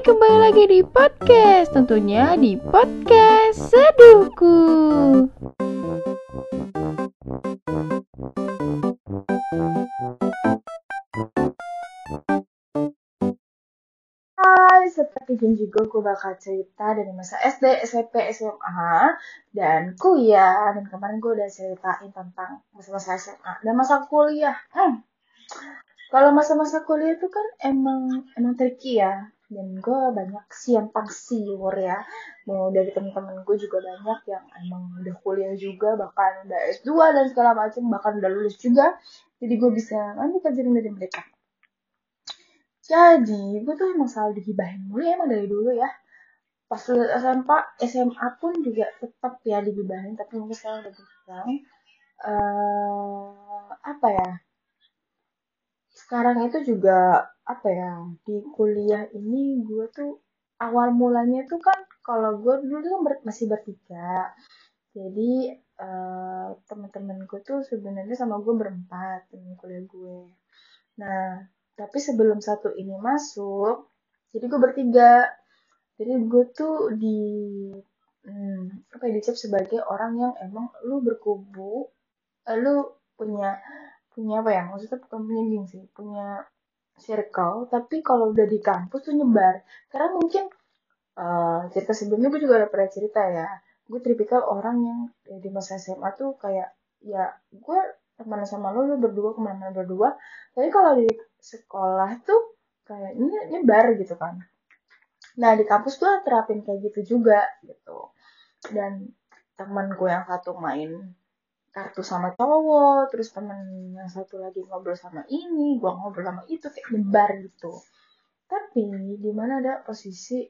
Hai, kembali lagi di podcast, tentunya di podcast Seduhku. Hai, seperti janji gue, gue bakal cerita dari masa SD, SMP, SMA, dan kuliah. Dan kemarin gue udah ceritain tentang masa-masa SMA dan masa kuliah. Hmm. Kalau masa-masa kuliah itu kan emang emang tricky ya. Dan gue banyak siampang siur ya. Mau dari temen-temen gue juga banyak yang emang udah kuliah juga, bahkan udah S2 dan segala macam, bahkan udah lulus juga. Jadi gue bisa ambil pelajaran dari mereka. Jadi, gue tuh emang selalu digibahin mulu ya, emang dari dulu ya. Pas lulus SMA, pun juga tetap ya digibahin, tapi mungkin sekarang udah berkurang. Uh, apa ya? Sekarang itu juga, apa ya, di kuliah ini gue tuh awal mulanya tuh kan, kalau gue dulu tuh kan ber, masih bertiga. Jadi, uh, teman-teman gue tuh sebenarnya sama gue berempat, temen kuliah gue. Nah, tapi sebelum satu ini masuk jadi gue bertiga jadi gue tuh di hmm, apa ya dicap sebagai orang yang emang lu berkubu eh, lu punya punya apa ya maksudnya bukan punya sih punya circle tapi kalau udah di kampus tuh nyebar. Karena mungkin uh, cerita sebelumnya gue juga udah pernah cerita ya. Gue tipikal orang yang ya, di masa SMA tuh kayak ya gue teman sama lu lu berdua ke mana-mana berdua. Tapi kalau di sekolah tuh kayaknya nyebar gitu kan. Nah di kampus gue terapin kayak gitu juga gitu. Dan temanku yang satu main kartu sama cowok terus temen yang satu lagi ngobrol sama ini gue ngobrol sama itu kayak nyebar gitu. Tapi di mana ada posisi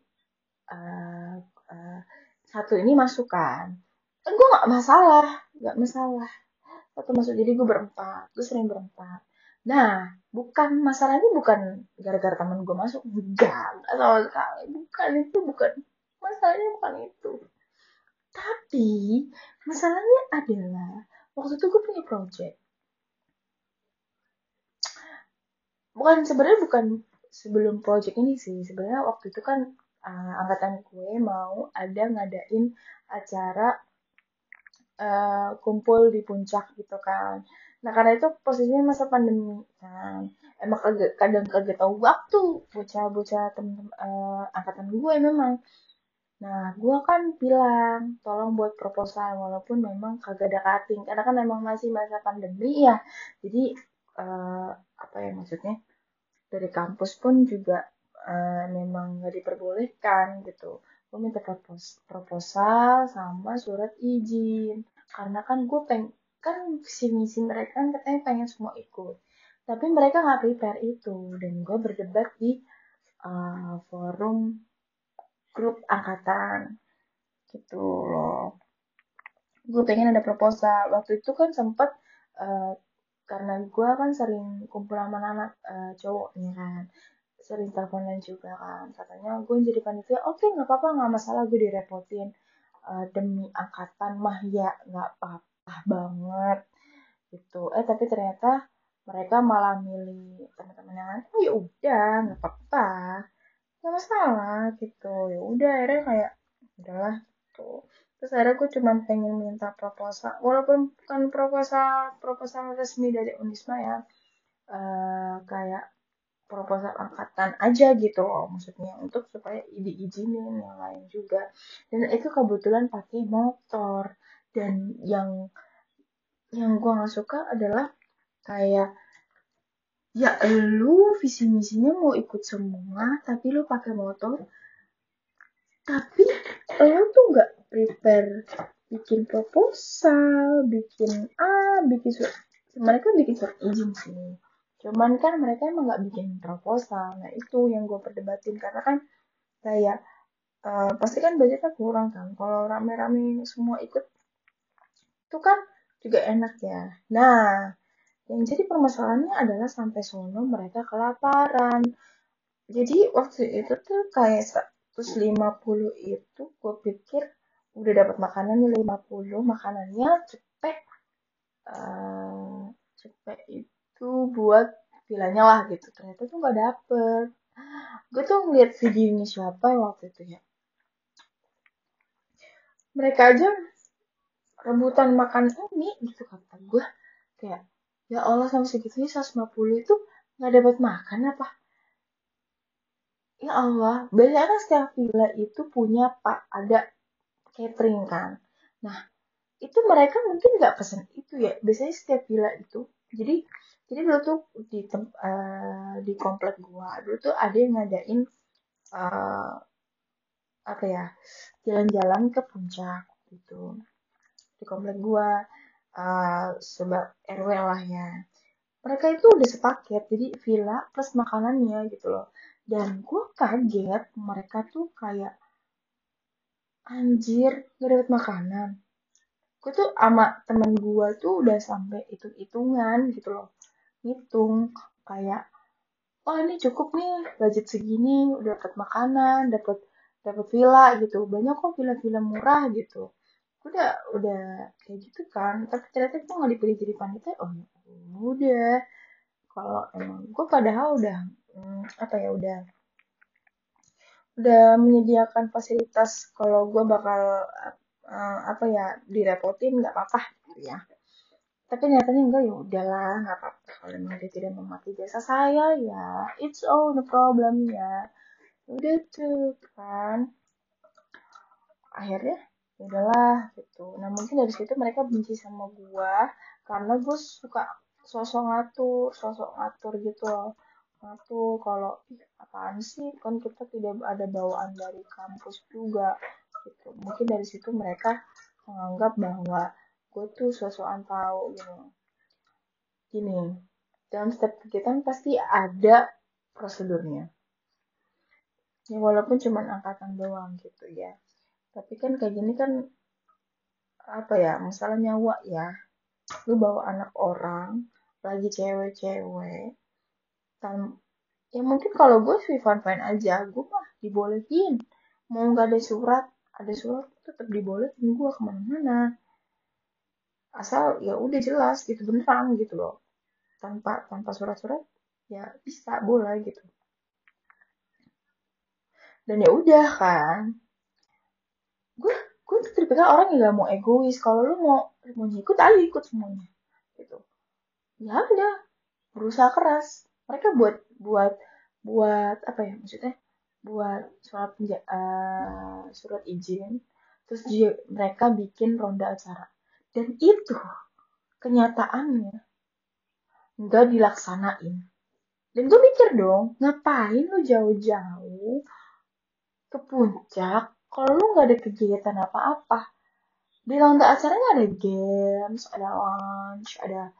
uh, uh, satu ini masuk kan? Kan gue nggak masalah nggak masalah. Satu masuk jadi gue berempat gue sering berempat. Nah bukan masalahnya bukan gara-gara temen gue masuk enggak enggak sama sekali. Bukan itu bukan masalahnya bukan itu. Tapi masalahnya adalah waktu itu gue punya project bukan sebenarnya bukan sebelum project ini sih sebenarnya waktu itu kan uh, angkatan gue mau ada ngadain acara uh, kumpul di puncak gitu kan. Nah karena itu posisinya masa pandemi kan, emang kagak kadang kagak tahu waktu bocah-bocah uh, angkatan gue memang. Nah gue kan bilang tolong buat proposal walaupun memang kagak ada cutting. Karena kan memang masih masa pandemi ya. Jadi uh, apa ya maksudnya? Dari kampus pun juga uh, memang nggak diperbolehkan gitu. Gue minta propos proposal sama surat izin. Karena kan gue peng kan visi misi mereka kan katanya pengen semua ikut. Tapi mereka nggak prepare itu. Dan gue berdebat di uh, forum grup angkatan gitu loh. Gue pengen ada proposal. Waktu itu kan sempet uh, karena gue kan sering kumpul sama anak uh, cowoknya kan. Sering teleponan juga kan. Katanya gue jadi panitia oke okay, nggak apa-apa nggak masalah gue direpotin. Uh, demi angkatan mah ya nggak apa-apa banget gitu. Eh tapi ternyata mereka malah milih teman-teman yang lain. Oh ya udah nggak apa-apa nggak masalah gitu. Ya udah akhirnya kayak udahlah tuh terus akhirnya gue cuma pengen minta proposal walaupun bukan proposal proposal resmi dari Unisma ya uh, kayak proposal angkatan aja gitu loh maksudnya untuk supaya diizinin yang lain juga. Dan itu kebetulan pakai motor. Dan yang yang gue nggak suka adalah kayak ya lu visi misinya mau ikut semua tapi lu pakai motor. Tapi lu tuh nggak prepare bikin proposal bikin A bikin surat mereka bikin surat izin sih. Cuman kan mereka emang nggak bikin proposal. Nah itu yang gue perdebatin. Karena kan kayak uh, pasti kan budgetnya kurang kan. Kalau rame-rame semua ikut itu kan juga enak ya. Nah yang jadi permasalahannya adalah sampai sono mereka kelaparan. Jadi waktu itu tuh kayak 150 itu gue pikir udah dapat makanannya 50 makanannya cepet uh, cepet itu buat vilanya lah gitu. Ternyata tuh nggak dapet. Gue tuh ngeliat videonya siapa waktu itu ya. Mereka aja rebutan makan ini gitu kata gue kayak ya Allah sampai segitunya 150 itu nggak dapat makan apa? Ya Allah biasanya kan setiap villa itu punya pak ada catering kan? Nah itu mereka mungkin nggak pesen itu ya. Biasanya setiap villa itu. Jadi jadi dulu tuh di tem uh, di komplek gua dulu tuh ada yang ngadain uh, apa ya jalan-jalan ke puncak gitu. Di komplek gua uh, sebab RW lah ya. Mereka itu udah sepaket jadi villa plus makanannya gitu loh. Dan gue kaget mereka tuh kayak anjir gak dapet makanan. Gue tuh sama temen gue tuh udah sampai hitung hitungan gitu loh. Ngitung kayak oh ini cukup nih budget segini udah dapat makanan dapat dapat villa gitu. Banyak kok villa-villa murah gitu udah udah kayak gitu kan. Tapi ternyata gue nggak dipilih jadi panitia oh ya udah. Kalau emang gue padahal udah hmm, apa ya udah udah menyediakan fasilitas kalau gue bakal uh, apa ya direpotin nggak apa-apa gitu ya. Tapi nyatanya enggak ya udahlah nggak apa-apa. Kalau memang dia tidak mematuhi jasa saya ya it's all the problem ya. Udah tuh kan. Akhirnya ya udahlah gitu. Nah mungkin dari situ mereka benci sama gue karena gue suka sosok ngatur sosok ngatur gitu loh. Ngatur kalau apaan sih? Kan kita tidak ada bawaan dari kampus juga. Gitu. Mungkin dari situ mereka menganggap bahwa gue tuh sosokan tahu gitu. Gini dalam setiap kegiatan pasti ada prosedurnya. Ya walaupun cuma angkatan doang gitu ya tapi kan kayak gini kan apa ya masalah nyawa ya. Lu bawa anak orang lagi cewek-cewek dan ya mungkin kalau gue sih fine fine aja. Gue mah dibolehin. Mau nggak ada surat ada surat tetap dibolehin. Gue ke mana-mana. Asal ya udah jelas gitu beneran gitu loh. Tanpa tanpa surat-surat ya bisa boleh gitu. Dan ya udah kan gue gue tuh tipikal orang yang gak mau egois. Kalau lu mau mau ikut ayo ikut semuanya. Gitu. Ya udah berusaha keras. Mereka buat buat buat apa ya maksudnya? Buat surat uh, surat izin. Terus juga mereka bikin ronda acara. Dan itu kenyataannya nggak dilaksanain. Dan gue mikir dong ngapain lu jauh-jauh ke puncak kalau lu nggak ada kegiatan apa-apa di ronda acaranya ada games ada lunch ada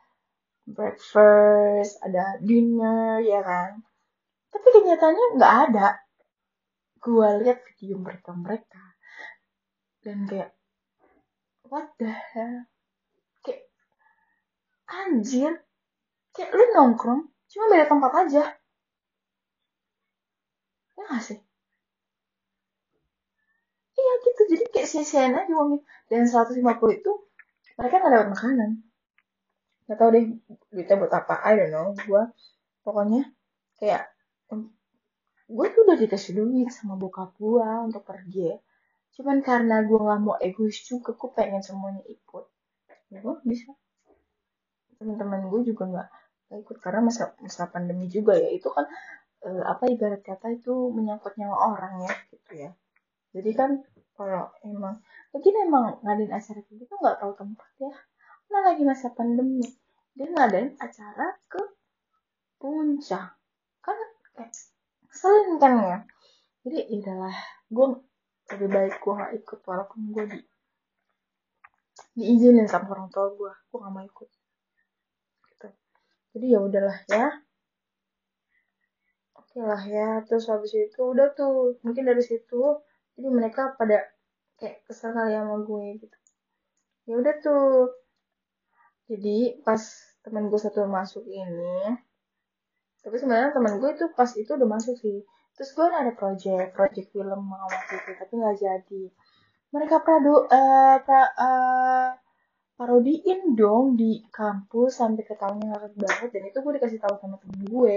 breakfast ada dinner ya kan? Tapi kenyataannya nggak ada. Gue lihat video mereka mereka dan kayak what the hell? Kayak anjir. Kayak lu nongkrong cuma beda tempat aja. Ya gak sih iya gitu jadi kayak sia-siain aja uangnya. Dan 150 itu mereka nggak dapat makanan. Nggak tahu deh duitnya buat apa I don't know. Gue pokoknya kayak gue tuh udah dikasih duit sama bokap gue untuk pergi ya. Cuman karena gue nggak mau egois juga gue pengen semuanya ikut. Ya gue bisa. Teman-teman gue juga nggak ikut karena masa masa pandemi juga ya. Itu kan eh, apa ibarat kata itu menyangkut nyawa orang ya gitu ya. Jadi kan kalau emang mungkin emang ngadain acara kayak gitu nggak tahu tempat ya. Nah lagi masa pandemi dia ngadain acara ke puncak. Kan kayak keselin kan ya. Jadi ya udahlah gue lebih baik gue gak ikut walaupun gue di diizinin sama orang tua gue gue gak mau ikut. Gitu. Jadi ya udahlah ya. Oke lah ya terus habis itu udah tuh mungkin dari situ jadi mereka pada kayak kesel kali sama gue gitu. Ya udah tuh. Jadi pas temen gue satu masuk ini tapi sebenarnya temen gue itu pas itu udah masuk sih. Terus gue ada project project film waktu itu tapi nggak jadi. Mereka produ uh, pra, uh, parodiin dong di kampus sampai ketahunya ngakak banget dan itu gue dikasih tahu sama temen gue.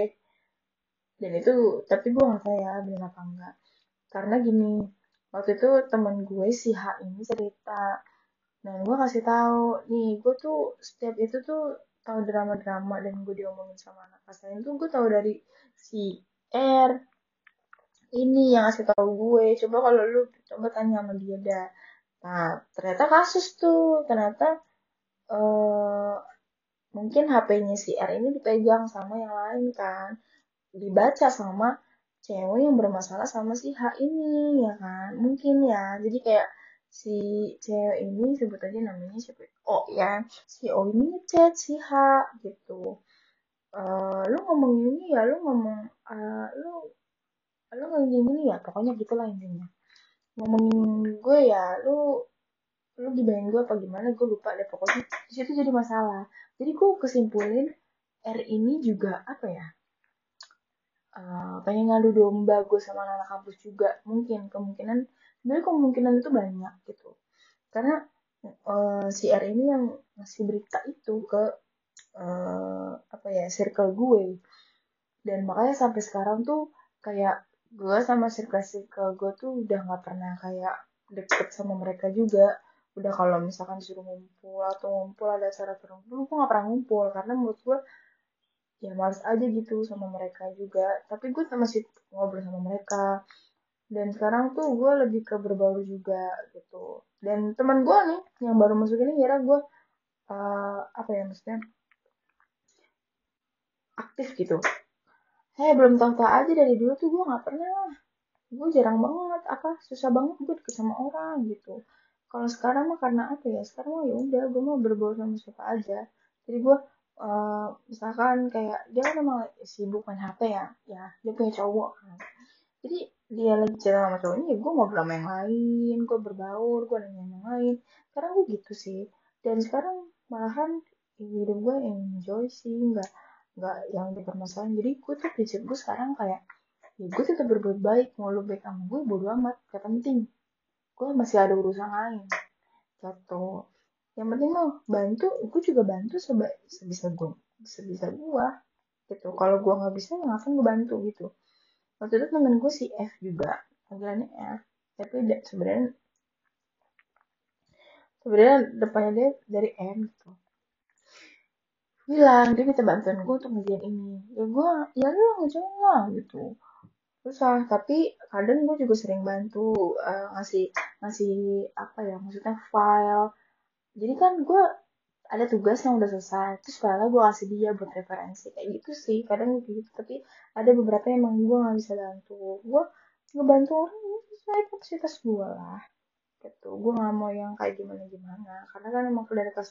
Dan itu tapi gue nggak tahu ya benar apa enggak karena gini waktu itu temen gue si H ini cerita. Dan gue kasih tahu nih gue tuh setiap itu tuh tahu drama-drama dan gue diomongin sama anak kelas lain tuh gue tahu dari si R ini yang ngasih tahu gue. Coba kalau lu coba tanya sama dia dah. Nah ternyata kasus tuh. Ternyata uh, mungkin HP-nya si R ini dipegang sama yang lain kan. Dibaca sama cewek yang bermasalah sama si H ini ya kan? Mungkin ya. Jadi kayak si cewek ini sebut aja namanya siapa oh ya. Si O ini ngechat si H gitu. Uh, lu ngomong ini ya lu ngomong uh, lu lu ngomong gini ya. Pokoknya gitulah intinya. Ngomongin gue ya lu lu gibain gue apa gimana gue lupa deh. Pokoknya di situ jadi masalah. Jadi gue kesimpulin R ini juga apa ya uh, pengen ngadu domba gue sama anak, kampus juga. Mungkin kemungkinan sebenarnya kemungkinan itu banyak gitu. Karena uh, R ini yang ngasih berita itu ke uh, apa ya circle gue. Dan makanya sampai sekarang tuh kayak gue sama circle circle gue tuh udah nggak pernah kayak deket sama mereka juga. Udah kalau misalkan disuruh ngumpul atau ngumpul ada acara ngumpul gue gak pernah ngumpul. Karena menurut gue ya males aja gitu sama mereka juga. Tapi gue masih ngobrol sama mereka. Dan sekarang tuh gue lebih ke berbaur juga gitu. Dan teman gue nih yang baru masuk ini kira gue uh, apa ya maksudnya? Aktif gitu. Saya belum tahu tahu aja dari dulu tuh gue nggak pernah. Gue jarang banget apa susah banget gue deket sama orang gitu. Kalau sekarang mah karena apa ya? Sekarang mah ya udah gue mau berbaur sama siapa aja. Jadi gue uh, misalkan kayak dia kan emang sibuk main HP ya ya dia punya cowok kan. Jadi dia lagi cerita sama cowoknya ya gue mau sama yang lain gue berbaur gue nanya yang lain. Sekarang gue gitu sih. Dan sekarang malahan hidup gue enjoy sih nggak nggak yang dipermasalahin jadi gue tuh prinsip gue sekarang kayak ya gue tetap berbuat baik. Mau lo baik sama gue bodo amat. Gak penting gue masih ada urusan lain. Gitu yang penting mah bantu gue juga bantu seba, sebisa gue sebisa gue gitu. Kalau gue nggak bisa ya ngapain gue bantu gitu. Waktu itu temen gue si F juga panggilannya F. Tapi sebenarnya sebenarnya depannya dia dari M gitu. Bilang dia minta bantuan gue untuk ngerjain ini. Ya gue ya lu ngerjain lah gitu. Susah tapi kadang gue juga sering bantu uh, ngasih ngasih apa ya maksudnya file jadi kan gue ada tugas yang udah selesai terus padahal gue kasih dia buat referensi kayak gitu sih kadang gitu. Tapi ada beberapa yang emang gue nggak bisa bantu. Gue ngebantu orang sesuai kapasitas gue lah gitu. Gue nggak mau yang kayak gimana gimana karena kan emang dari kelas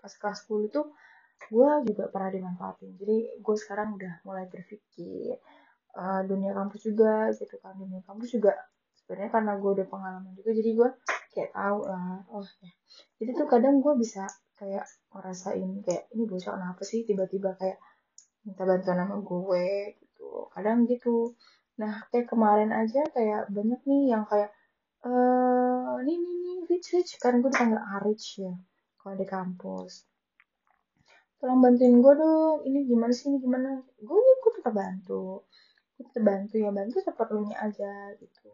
pas kelas 10 itu gue juga pernah dimanfaatin. Jadi gue sekarang udah mulai berpikir uh, dunia kampus juga gitu kan. Dunia kampus juga sebenarnya karena gue udah pengalaman juga jadi gue kayak tahu lah oh ya. Jadi tuh kadang gue bisa kayak ngerasain kayak ini bocah kenapa sih tiba-tiba kayak minta bantuan sama gue? Gitu. Kadang gitu. Nah kayak kemarin aja kayak banyak nih yang kayak eh ini nih nih Rich Rich kan gue dipanggil Arich ya kalau di kampus. Tolong bantuin gue dong. Ini gimana sih? Ini gimana? Gue gue tetap bantu. Tetap bantu ya bantu seperlunya aja gitu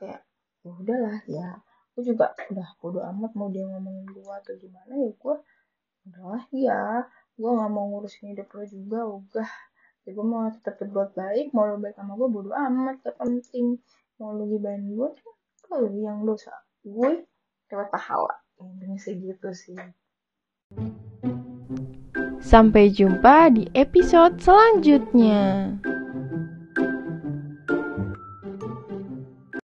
kayak ya udahlah ya. Gue juga udah bodo amat mau dia ngomongin gue atau gimana ya gue udahlah ya gue nggak mau ngurusin hidup lo juga udah. Ya gue mau tetap berbuat baik mau lo baik sama gue bodo amat gak penting. Mau lo gibain gue kalau yang dosa. Gue dapat pahala. Intinya segitu sih. Sampai jumpa di episode selanjutnya.